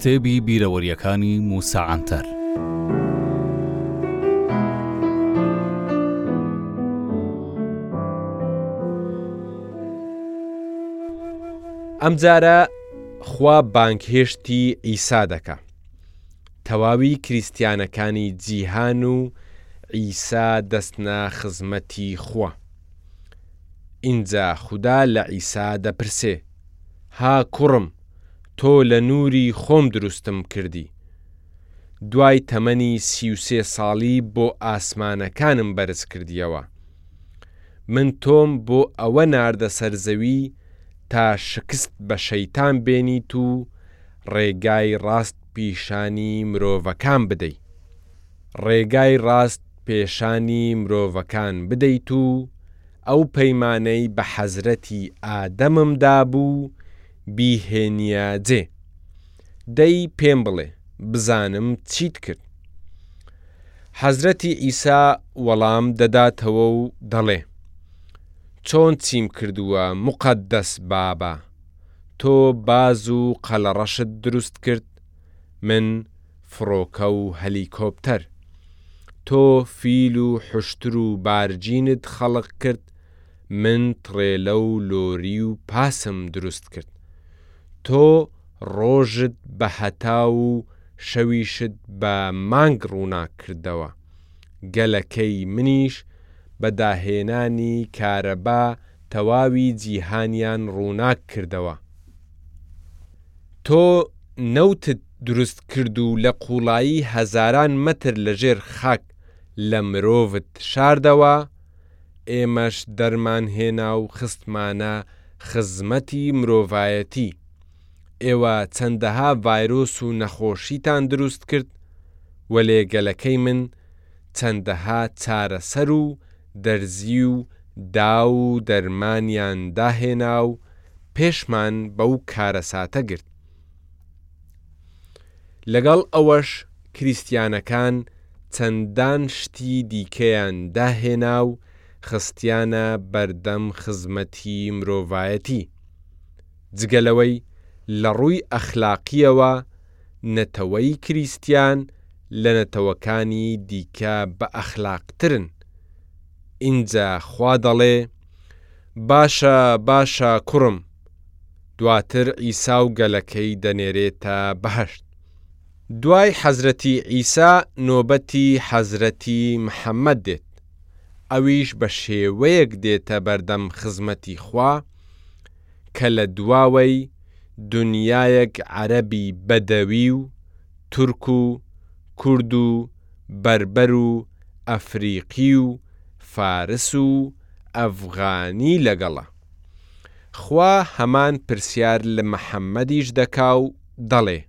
کتێبی بیرەوەریەکانی موسا عەنتەر ئەمجارە خوا بانگهێشتی ئیسا دەکا تەواوی کریسیانەکانی جیهان و ئیسا دەستنە خزمەتی خوا. ئینجا خودا لە عیسا دەپرسێ، ها کوڕم تۆ لە نووری خۆم دروستم کردی، دوای تەمەنی سی و سێ ساڵی بۆ ئاسمانەکانم بەرز کردیەوە، من تۆم بۆ ئەوە ناردە سەر زەوی تا شکست بە شەیتان بێنیت و ڕێگای ڕاست پیشانی مرۆڤەکان بدەی. ڕێگای ڕاست پێشانی مرۆڤەکان بدەیت و ئەو پەیمانەی بە حەزرەتی ئادەمم دابوو بیهێنیە جێ، دەی پێم بڵێ بزانم چیت کرد؟ حەزرەتی عیسا وەڵام دەداتەوە و دەڵێ، چۆن چیم کردووە موقەدەس بابە، تۆ باز و قەلەڕەشت دروست کرد، من فڕۆکە و هەلیکۆپتەر. تۆ فیل و حوشتر و بارجینت خەڵق کرد، من تڕێلە و لۆری و پاسم دروست کرد. تۆ ڕۆژت بە هەتا و شەویشت بە مانگ ڕووناک کردەوە، گەلەکەی منیش بە داهێنانی کارەبا تەواوی جیهانیان ڕووناک کردەوە. تۆ نەوتت دروست کرد و لە قووڵایی هەزاران مەتر لە ژێر خاک لە مرۆڤت شاردەوە، ئێمەش دەرمان هێنا و خستمانە خزمەتی مرۆڤایەتی، ئێوە چەندەها ڤایرۆس و نەخۆشیتان دروست کرد، وەلێ گەلەکەی من چەندەها چارەسەر و دەرزی و داو و دەرمانیان داهێنا و پێشمان بەو کارەساتە گرت. لەگەڵ ئەوەش کریستیانەکان چەندان شتی دیکەیان داهێنا و خستیانە بەردەم خزمەتی مرۆڤایەتی. جگە لەوەی لە ڕووی ئەخلاقییەوە، نەتەوەی کریستیان لە نەتەوەکانی دیکە بە ئەخلاقترن ئینجا خوا دەڵێ باشە باشە کوڕم دواتر عیسا و گەلەکەی دەنێرێتە بەهەشت دوای حەزرەتی عیسا نۆبەتی حەزرەتی محمد دێت ئەویش بە شێوەیەک دێتە بەردەم خزمەتی خوا کە لە دواوەی دونیایەک عەرەبی بەدەوی و تورک و کورد و بەربەر و ئەفریقی و فارس و ئەفغانی لەگەڵە خوا هەمان پرسیار لە محمدیش دەکا و دەڵێ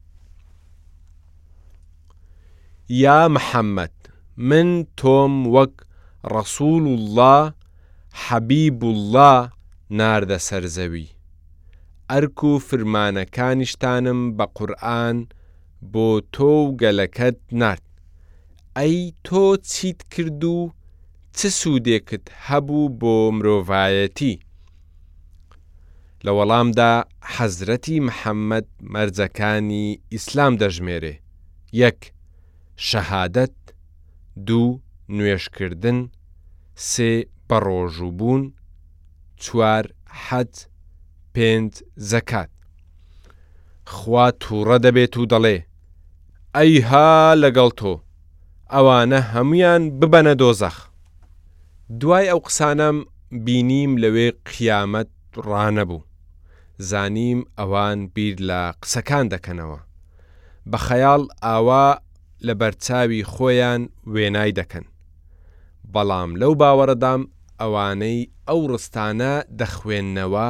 یا محمد من تۆم وەک رسول اللە حەبیبوڵڵا ناردە سەر زەوی. ئەرک و فرمانەکانیشتانم بە قورئان بۆ تۆ و گەلەکەت نارد. ئەی تۆ چیت کرد و چ سوودێکت هەبوو بۆ مرۆڤایەتی؟ لە وەڵامدا حەزرەتی محەممەد مەرجەکانی ئیسلام دەژمێرێ، یەک. شەهادەت، دوو، نوێژکردن، سێ، بەڕۆژووبوون، چوار، حەج، پێنج، زەکات. خوا تووڕە دەبێت و دەڵێ، ئەیها لەگەڵ تۆ، ئەوانە هەموویان ببەنە دۆزەخ. دوای ئەو قسانەم بینیم لەوێ قیامەت ڕانەبوو. زانیم ئەوان بیر لە قسەکان دەکەنەوە بە خەیاڵ ئاوا لەبەر چاوی خۆیان وێنای دەکەن بەڵام لەو باوەڕەدام ئەوانەی ئەو ڕستانە دەخوێننەوە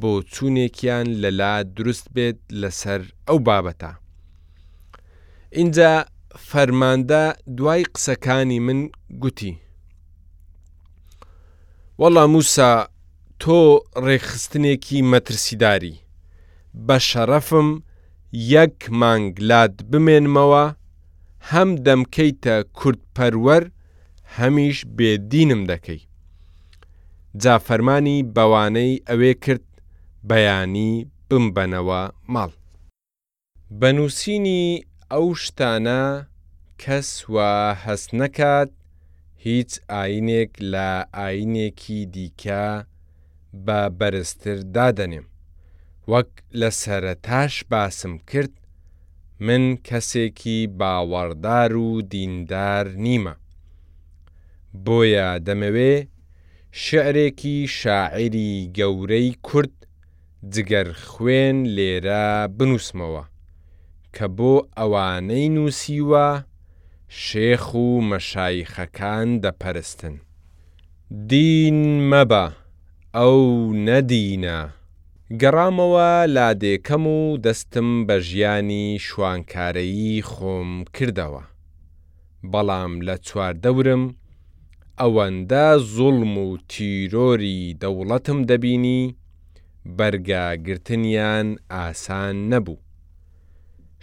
بۆچوونێکیان لەلا دروست بێت لەسەر ئەو بابەتە ئینجا فەرماندە دوای قسەکانی من گوتی وەڵا موسا تۆ ڕێکخستنێکی مەترسیداری. بە شەڕەفم یەک مانگ لات بمێنمەوە هەم دەمکەیتە کورد پەروەر هەمیش بێ دینم دەکەی. جا فەرمانی بەوانەی ئەوێ کرد بەیانی بمبەنەوە ماڵ. بە نووسینی ئەو شتانە کەس وا هەست نەکات هیچ ئایینێک لە ئایینێکی دیکە بە بەرزتر دادەنێم. وەک لە سەرەتاش باسم کرد، من کەسێکی باوەڕدار و دیندار نیمە. بۆیە دەمەوێ شیعرێکی شاعیری گەورەی کورد جگەر خوێن لێرە بنووسمەوە کە بۆ ئەوانەی نووسیوە شێخ و مەشایخەکان دەپەرستن. دین مەبە ئەو نە دینە. گەڕامەوە لادێکەم و دەستم بە ژیانی شوانکارەیی خۆم کردەوە. بەڵام لە چواردەورم ئەوەندە زوڵم و تیرۆری دەوڵەتم دەبینی بەرگە گرتنیان ئاسان نەبوو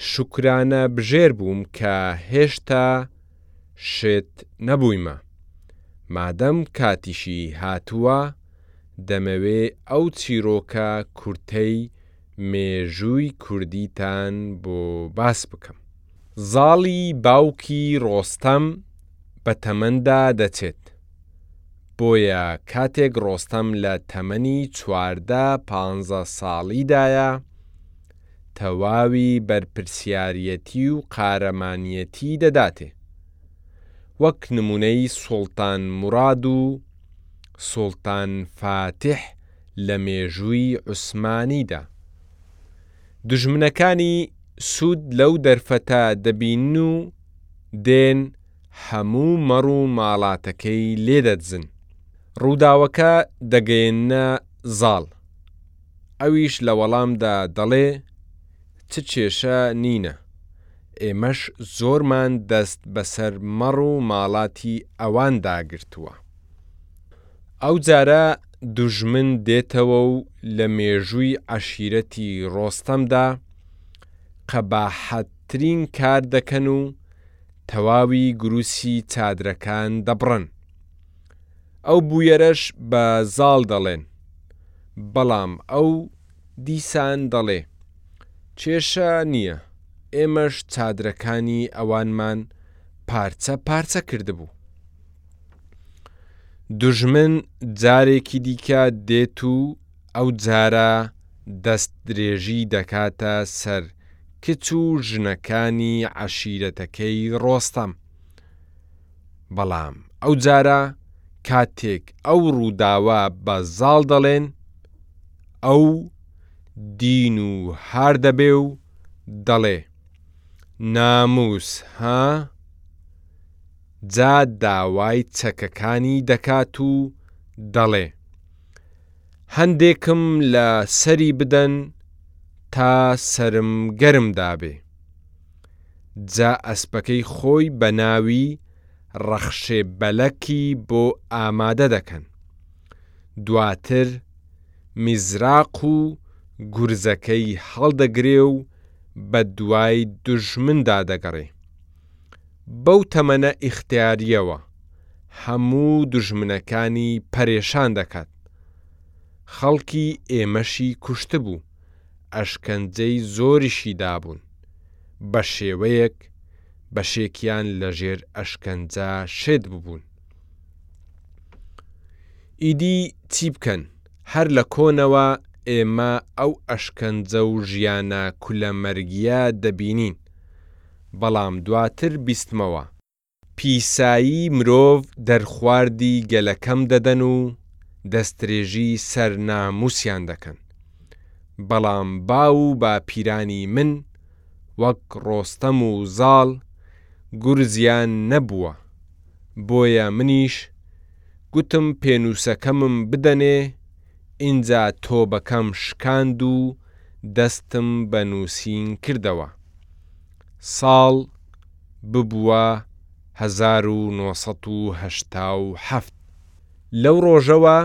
شوکرانە بژێر بووم کە هێشتا شێت نەبوویمە مادەم کاتیشی هاتووە دەمەوێ ئەو چیرۆکە کورتەی مێژووی کوردیتان بۆ باس بکەم. زاڵی باوکی ڕۆستەم بە تەمەندا دەچێت، بۆیە کاتێک ڕۆستەم لە تەمەنی چواردە پانزە ساڵیدایە، تەواوی بەرپرسیاریەتی و قارەمانیەتی دەداتێ، وەک نمونەی سوڵتان موراد و سوڵتان فاتیح، لە مێژووی عوسمانیدا. دوژمنەکانی سوود لەو دەرفەتە دەبینن و دێن هەموو مەڕ و ماڵاتەکەی لێ دەدزن. ڕووداوەکە دەگەیەننە زاڵ. ئەویش لە وەڵامدا دەڵێ، چ کێشە نینە، ئێمەش زۆرمان دەست بەسەر مەڕ و ماڵاتی ئەواندا گرتووە. ئەوجارە دوژمن دێتەوە و لە مێژووی عەشیرەتی ڕۆستەمدا قەباحەتترین کار دەکەن و تەواوی گرووسی چادرەکان دەبڕن، ئەو بوویەرەش بە زاڵ دەڵێن، بەڵام ئەو دیسان دەڵێ، کێشە نییە، ئێمەش چادرەکانی ئەوانمان پارچە پارچە کردبوو. دوژمن جارێکی دیکە دێت و ئەو جارە دەست درێژی دەکاتە سەر کچ و ژنەکانی عەشیرەتەکەی ڕۆستەم بەڵام ئەو جارە کاتێک ئەو ڕووداوە بە زاڵ دەڵێن ئەو دین و هار دەبێ و دەڵێ ناموس ها؟ جا داوای چەکەکانی دەکات و دەڵێ، هەندێکم لە سەری بدەن تا سەرم گەرم دابێ. جا ئەسپەکەی خۆی بە ناوی ڕەخشێ بەلەکی بۆ ئامادە دەکەن. دواتر میزراق و گورزەکەی هەڵدەگرێ و بە دوای دوژمندا دەگەڕێ. بەو تەمەنە ئیختیاریەوە هەموو دوژمنەکانی پەرێشان دەکات خەڵکی ئێمەشی کوشتبوو ئەشکەنجەی زۆریشی دابوون بە شێوەیەک بەشێکیان لە ژێر ئەشکەنجە شێت ببوون ئیدی چی بکەن هەر لە کۆنەوە ئێمە ئەو ئەشکەنجە و ژیانە کولە مەرگیە دەبینین. بەڵام دواتر بیستمەوە. پیسایی مرۆڤ دەرخواردی گەلەکەم دەدەن و دەسترێژی سەر ناموسیان دەکەن. بەڵام باو و باپیرانی من وەک ڕۆستەم و زاڵ گورزیان نەبووە، بۆیە منیش گوتم پێنووسەکەمم بدەنێ ئینجا تۆبەکەم شکاند و دەستم بە نووسین کردەوە. ساڵ ببووە هەزار و نۆ سەد و هەشتا و حەفت. لەو ڕۆژەوە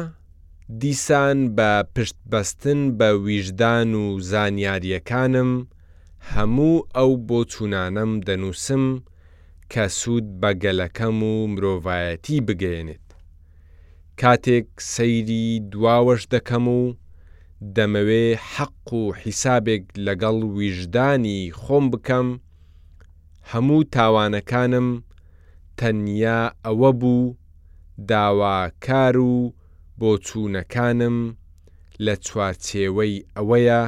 دیسان بە پشت بەستن بە ویژدان و زانیارییەکانم هەموو ئەو بۆچوونانەم دەنووسم کە سوود بە گەلەکەم و مرۆڤایەتی بگەیەنێت. کاتێک سەیری دواوەش دەکەم و دەمەوێ حەق و حیسابێک لەگەڵ ویژدانی خۆم بکەم هەموو تاوانەکانم تەنیا ئەوە بوو داواکار و بۆچوونەکانم لە چوارچێوەی ئەوەیە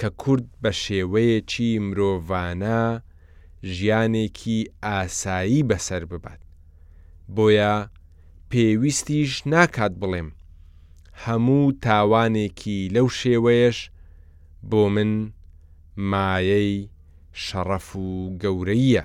کە کورد بە شێوەیەکی مرۆڤانە ژیانێکی ئاسایی بەسەر ببات بۆیە پێویستیش ناکات بڵێم هەموو تاوانێکی لەو شێوەیەش بۆ من مایەی شەڕەف و گەورەییە.